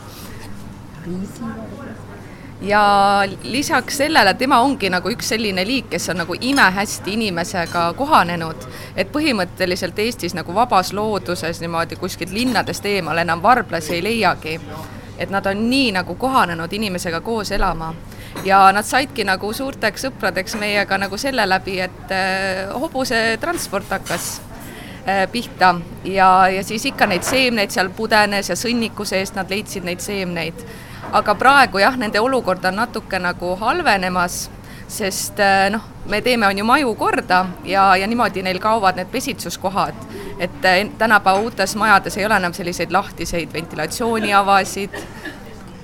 ja lisaks sellele, tema ongi nagu üks selline liik, kes on nagu imehästi inimesega kohanenud, et põhimõtteliselt Eestis nagu vabas looduses niimoodi kuskilt linnadest eemal enam varblasi ei leiagi. et nad on nii nagu kohanenud inimesega koos elama ja nad saidki nagu suurteks sõpradeks meiega nagu selle läbi, et äh, hobusetransport hakkas äh, pihta ja, ja siis ikka neid seemneid seal pudenes ja sõnniku seest nad leidsid neid seemneid. aga praegu jah, nende olukord on natuke nagu halvenemas, sest äh, noh, me teeme, on ju maju korda ja, ja niimoodi neil kaovad need pesitsuskohad. et tänapäeva uutes majades ei ole enam selliseid lahtiseid ventilatsiooniavasid,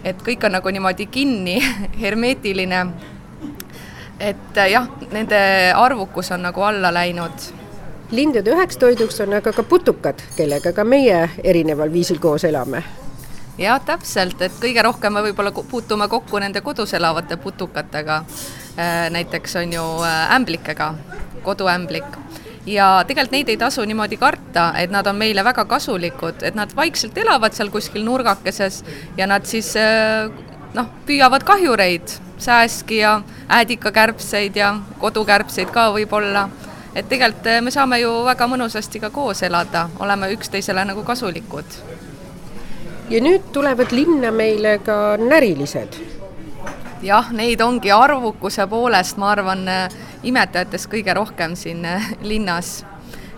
et kõik on nagu niimoodi kinni, hermeetiline. et äh, jah, nende arvukus on nagu alla läinud lindude üheks toiduks on aga ka putukad, kellega ka meie erineval viisil koos elame jah, täpselt, et kõige rohkem me võib-olla puutume kokku nende kodus elavate putukatega. Äh, näiteks on ju äh, ämblikega, koduämblik ja tegelikult neid ei tasu niimoodi karta, et nad on meile väga kasulikud, et nad vaikselt elavad seal kuskil nurgakeses ja nad siis äh, noh, püüavad kahjureid, sääski ja äädikakärbseid ja kodukärbseid ka võib-olla. et tegelikult me saame ju väga mõnusasti ka koos elada, oleme üksteisele nagu kasulikud ja nüüd tulevad linna meile ka närilised. Jah, neid ongi arvukuse poolest, ma arvan, imetajatest kõige rohkem siin eh, linnas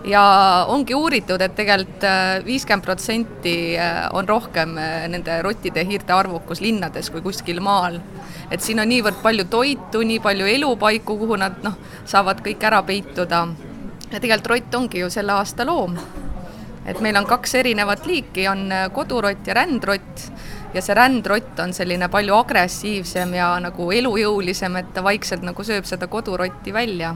ja ongi uuritud, et tegelikult eh, viiskümmend protsenti on rohkem nende rottide ja hiirte arvukus linnades kui kuskil maal. et siin on niivõrd palju toitu, nii palju elupaiku, kuhu nad noh, saavad kõik ära peituda. ja tegelikult rott ongi ju selle aasta loom et meil on kaks erinevat liiki, on äh, kodurott ja rändrott ja see rändrott on selline palju agressiivsem ja nagu elujõulisem, et ta vaikselt nagu sööb seda kodurotti välja.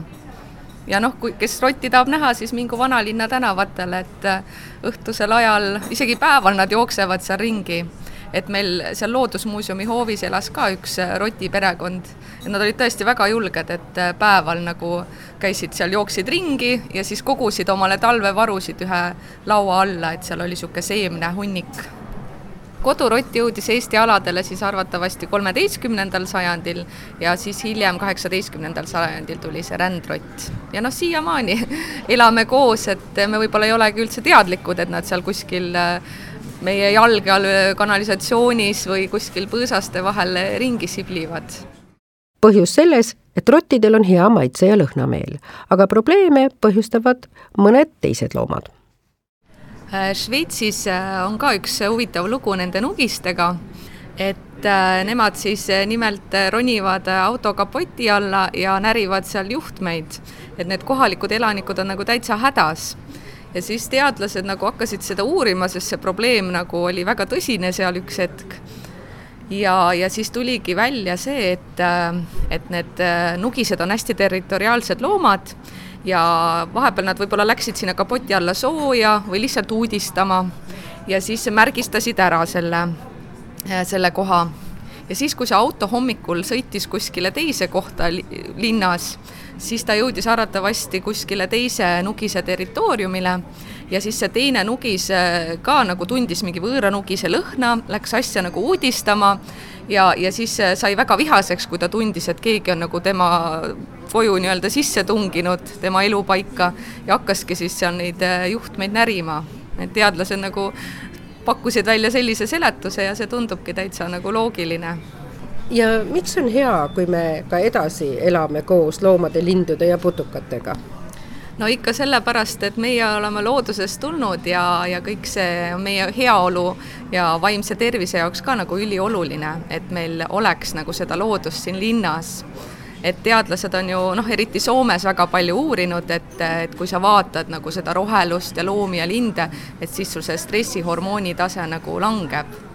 ja noh, kui, kes rotti tahab näha, siis mingu vanalinna tänavatele, et äh, õhtusel ajal, isegi päeval nad jooksevad seal ringi. Et meil seal Loodusmuuseumi hoovis elas ka üks äh, roti perekond nad olid tõesti väga julged, et äh, päeval nagu käisid seal, jooksid ringi ja siis kogusid omale talvevarusid ühe laua alla, et seal oli niisugune seemnehunnik kodurott jõudis Eesti aladele siis arvatavasti kolmeteistkümnendal sajandil ja siis hiljem, kaheksateistkümnendal sajandil tuli see rändrott. ja noh, siiamaani elame koos, et me võib-olla ei olegi üldse teadlikud, et nad seal kuskil äh, meie jalge all kanalisatsioonis või kuskil põõsaste vahel ringi siblivad. põhjus selles, et rottidel on hea maitse ja lõhnameel, aga probleeme põhjustavad mõned teised loomad. Äh, Šveitsis äh, on ka üks huvitav lugu nende nugistega, et äh, nemad siis nimelt ronivad auto kapoti alla ja närivad seal juhtmeid, et need kohalikud elanikud on nagu täitsa hädas ja siis teadlased nagu hakkasid seda uurima, sest see probleem nagu oli väga tõsine seal üks hetk. ja, ja siis tuligi välja see, et, et need nugised on hästi territoriaalsed loomad ja vahepeal nad võib-olla läksid sinna kapoti alla sooja või lihtsalt uudistama ja siis märgistasid ära selle, selle koha. ja siis, kui see auto hommikul sõitis kuskile teise kohta linnas, siis ta jõudis arvatavasti kuskile teise nugise territooriumile ja siis see teine nugis äh, ka nagu tundis mingi võõra nugise lõhna, läks asja nagu uudistama ja, ja siis äh, sai väga vihaseks, kui ta tundis, et keegi on nagu tema koju nii-öelda sisse tunginud, tema elupaika ja hakkaski siis seal neid äh, juhtmeid närima. et teadlased nagu pakkusid välja sellise seletuse ja see tundubki täitsa nagu loogiline ja miks on hea, kui me ka edasi elame koos loomade, lindude ja putukatega? No ikka sellepärast, et meie oleme loodusest tulnud ja, ja kõik see meie heaolu ja vaimse tervise jaoks ka nagu ülioluline, et meil oleks nagu seda loodust siin linnas. Et teadlased on ju noh, eriti Soomes väga palju uurinud, et, et kui sa vaatad nagu seda rohelust ja loomi ja linde, et siis sul see stressihormooni tase nagu langeb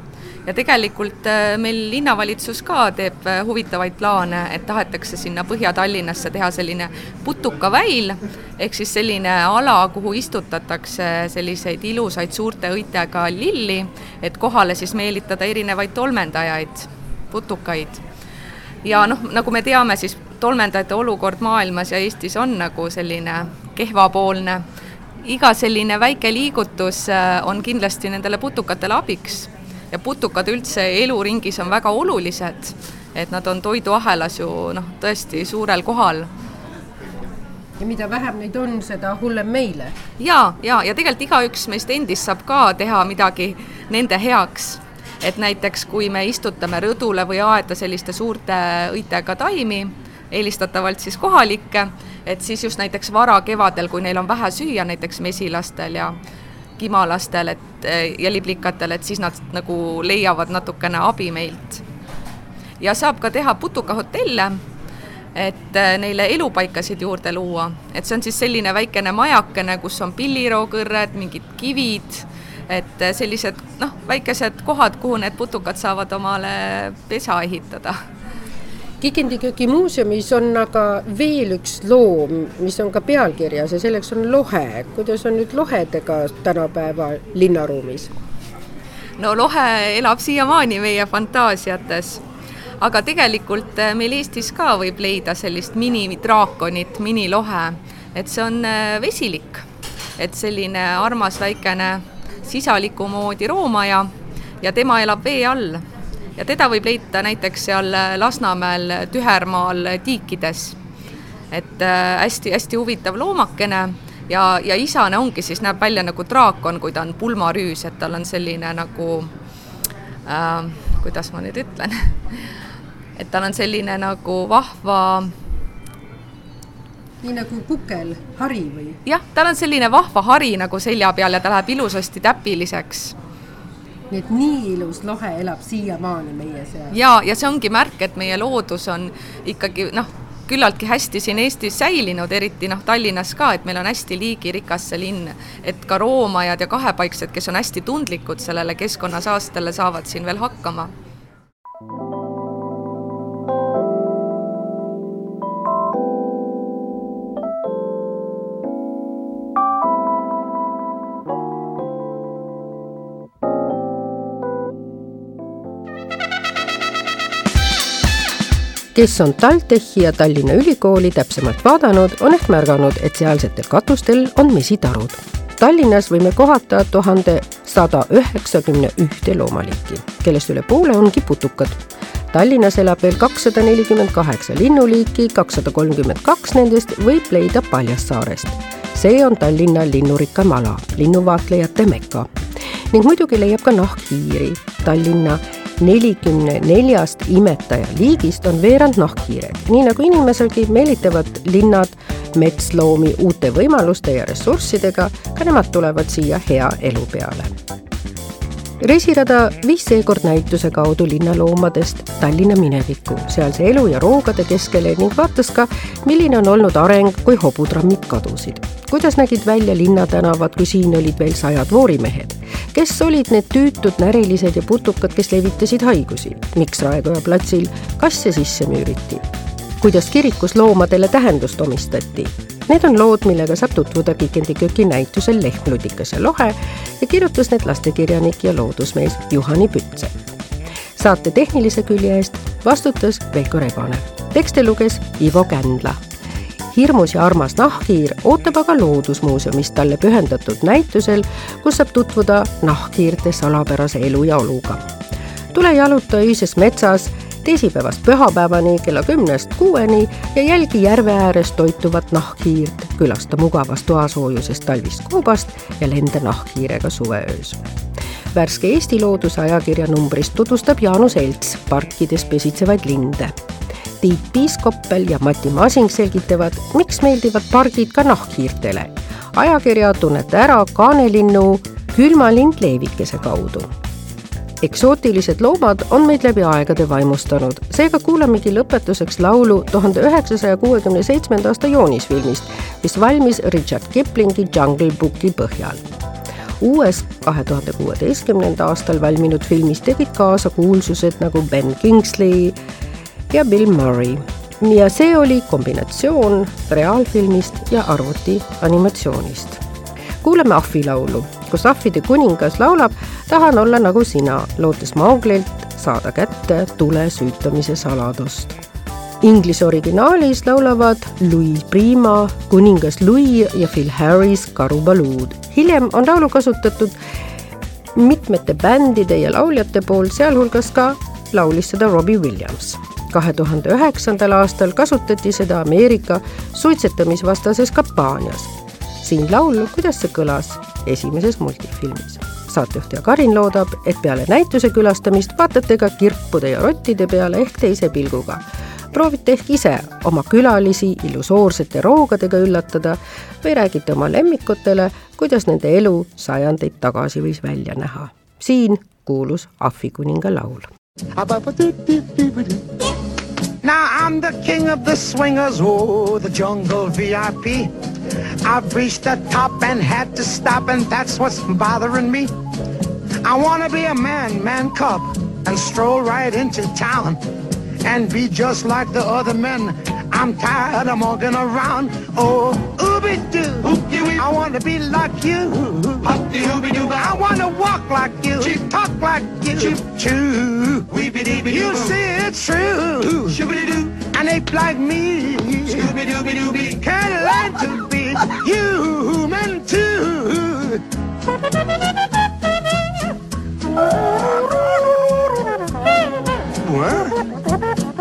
ja tegelikult äh, meil linnavalitsus ka teeb äh, huvitavaid plaane, et tahetakse sinna Põhja-Tallinnasse teha selline putukaväil, ehk siis selline ala, kuhu istutatakse selliseid ilusaid suurte õitega lilli, et kohale siis meelitada erinevaid tolmendajaid, putukaid. ja noh, nagu me teame, siis tolmeldajate olukord maailmas ja Eestis on nagu selline kehvapoolne iga selline väike liigutus äh, on kindlasti nendele putukatele abiks ja putukad üldse eluringis on väga olulised, et nad on toiduahelas ju noh, tõesti suurel kohal ja mida vähem neid on, seda hullem meile. ja, ja, ja tegelikult igaüks meist endist saab ka teha midagi nende heaks. et näiteks, kui me istutame rõdule või aeda selliste suurte õitega taimi, eelistatavalt siis kohalikke, et siis just näiteks varakevadel, kui neil on vähe süüa, näiteks mesilastel ja kimalastel, et ja liblikatel, et siis nad nagu leiavad natukene abi meilt. ja saab ka teha putukahotelle, et äh, neile elupaikasid juurde luua, et see on siis selline väikene majakene, kus on pillirookõrred, mingid kivid, et äh, sellised noh, väikesed kohad, kuhu need putukad saavad omale pesa ehitada Kikendiköögi muuseumis on aga veel üks loom, mis on ka pealkirjas ja selleks on lohe. kuidas on nüüd lohedega tänapäeva linnaruumis? no lohe elab siiamaani meie fantaasiates aga tegelikult äh, meil Eestis ka võib leida sellist minidraakonit, minilohe, et see on äh, vesilik, et selline armas väikene sisaliku moodi roomaja ja tema elab vee all. Ja teda võib leida näiteks seal äh, Lasnamäel Tühermaal tiikides. et hästi-hästi huvitav loomakene ja, ja isane ongi siis, näeb välja nagu draakon, kui ta on pulmarüüs, et tal on selline nagu äh, kuidas ma nüüd ütlen et tal on selline nagu vahva nii nagu pukel, hari või? jah, tal on selline vahva hari nagu selja peal ja ta läheb ilusasti täpiliseks. Nii et nii ilus lohe elab siiamaani meie seas. ja, ja see ongi märk, et meie loodus on ikkagi noh, küllaltki hästi siin Eestis säilinud, eriti noh, Tallinnas ka, et meil on hästi liigirikas see linn, et ka roomajad ja kahepaiksed, kes on hästi tundlikud sellele keskkonnasaastele, saavad siin veel hakkama kes on TalTechi ja Tallinna Ülikooli täpsemalt vaadanud, on ehk märganud, et sealsetel katustel on mesitarud. Tallinnas võime kohata tuhande sada üheksakümne ühte loomaliiki, kellest üle poole ongi putukad. Tallinnas elab veel kakssada nelikümmend kaheksa linnuliiki, kakssada kolmkümmend kaks nendest võib leida Paljassaarest. see on Tallinna linnurikkam ala, linnuvaatlejate meka. ning muidugi leiab ka nahkhiiri Tallinna nelikümne neljast imetajaliigist on veerand nahkhiired. nii nagu inimeselgi meelitavad linnad metsloomi uute võimaluste ja ressurssidega, ka nemad tulevad siia hea elu peale reisirada viis seekord näituse kaudu linnaloomadest Tallinna minevikku, sealse elu ja roogade keskele ning vaatas ka, milline on olnud areng, kui hobutrammid kadusid. kuidas nägid välja linnatänavad, kui siin olid veel sajad voorimehed? kes olid need tüütud närilised ja putukad, kes levitasid haigusi? miks Raekoja platsil kasse sisse müüriti? kuidas kirikus loomadele tähendust omistati? Need on lood, millega saab tutvuda Kikendiköki näitusel Lehm, ludikas ja lohe ja kirjutas need lastekirjanik ja loodusmees Juhani Pütsepp. saate tehnilise külje eest vastutas Veiko Rebane. tekste luges Ivo Kändla. hirmus ja armas nahkhiir ootab aga Loodusmuuseumis talle pühendatud näitusel, kus saab tutvuda nahkhiirte salapärase elu ja oluga. tule jaluta öises metsas teisipäevast pühapäevani kella kümnest kuueni ja jälgi järve ääres toituvat nahkhiirt, külasta mugavast toasoojusest talvist koobast ja lenda nahkhiirega suveöös. värske Eesti Looduse ajakirja numbris tutvustab Jaanus Elts parkides pesitsevaid linde. Tiit Piiskoppel ja Mati Masing selgitavad, miks meeldivad pargid ka nahkhiirtele. ajakirja tunnete ära kaanelinnu külmalind leevikese kaudu eksootilised loomad on meid läbi aegade vaimustanud, seega kuulamegi lõpetuseks laulu tuhande üheksasaja kuuekümne seitsmenda aasta joonisfilmist, mis valmis Richard Kiplingi Jungle Booki põhjal. uues kahe tuhande kuueteistkümnenda aastal valminud filmis tegid kaasa kuulsused nagu Ben Kingsley ja Bill Murray ja see oli kombinatsioon reaalfilmist ja arvuti animatsioonist. Kuulame Ahvi laulu kus ahvide kuningas laulab Tahan olla nagu sina, lootes Mauglilt saada kätte tule süütamise saladust. Inglise originaalis laulavad Louis Prima, kuningas Louis ja Phil Harris Karubaluud. hiljem on laulu kasutatud mitmete bändide ja lauljate poolt, sealhulgas ka laulis seda Robbie Williams kahe tuhande üheksandal aastal kasutati seda Ameerika suitsetamisvastases kampaanias. Siin laul, kuidas see kõlas, esimeses multifilmis. saatejuht ja Karin loodab, et peale näituse külastamist vaatate ka kirpude ja rottide peale ehk teise pilguga. proovite ehk ise oma külalisi illusoorsete roogadega üllatada või räägite oma lemmikutele, kuidas nende elu sajandeid tagasi võis välja näha. siin kuulus Ahvikuninga laul. Now I'm the king of the swingers, oh, the jungle VIP. I've reached the top and had to stop, and that's what's bothering me. I wanna be a man, man cub, and stroll right into town and be just like the other men. I'm tired of walking around. Oh, ooby doo. I want to be like you. I want to walk like you. Talk like you. Choo. You see it's true. An ape like me Can't learn to be human too. What?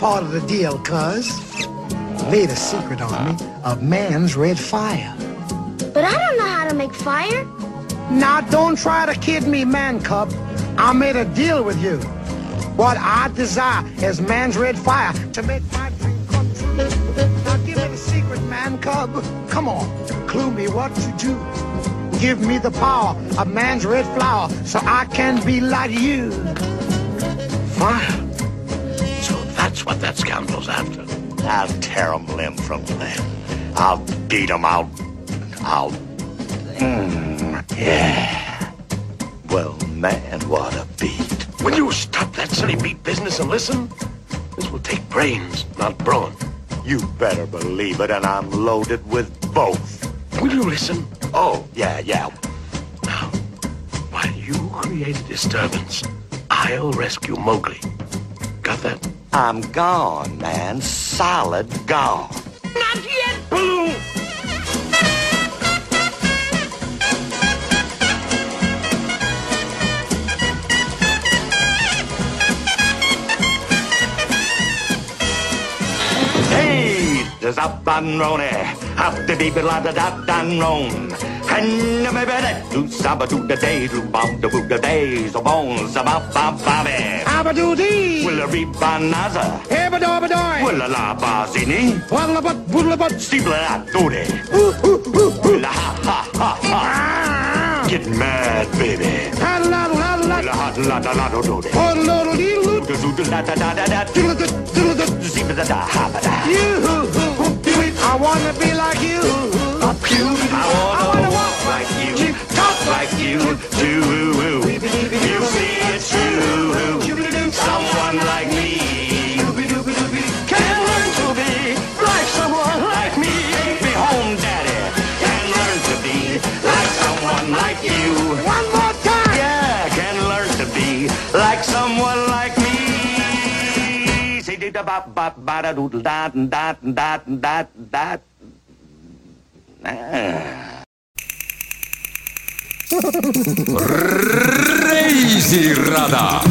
part of the deal, cuz. Laid a secret on me of man's red fire. But I don't know how to make fire. Now don't try to kid me, man cub. I made a deal with you. What I desire is man's red fire to make my dream come true. Now give me the secret, man cub. Come on, clue me what to do. Give me the power of man's red flower so I can be like you. Fire. I'll tear him limb from limb. I'll beat him out. I'll. Mm, yeah. Well, man, what a beat. Will you stop that silly beat business and listen? This will take brains, not brawn. You better believe it, and I'm loaded with both. Will you listen? Oh, yeah, yeah. Now, while you create a disturbance, I'll rescue Mowgli. Got that? I'm gone, man. Solid gone. Not yet, Baloo! Hey, there's up and Rony. After deep la da da dan ron. Get mad, baby. I wanna be like you. I wanna walk like you, talk like you, do. You see it's true. Someone like me can learn to be like someone like me. Take me home, daddy. Can learn to be like someone like you. One more time! Yeah, can learn to be like someone like me. Say da ba ba ba da doodle da da da da da. Ah. reisirada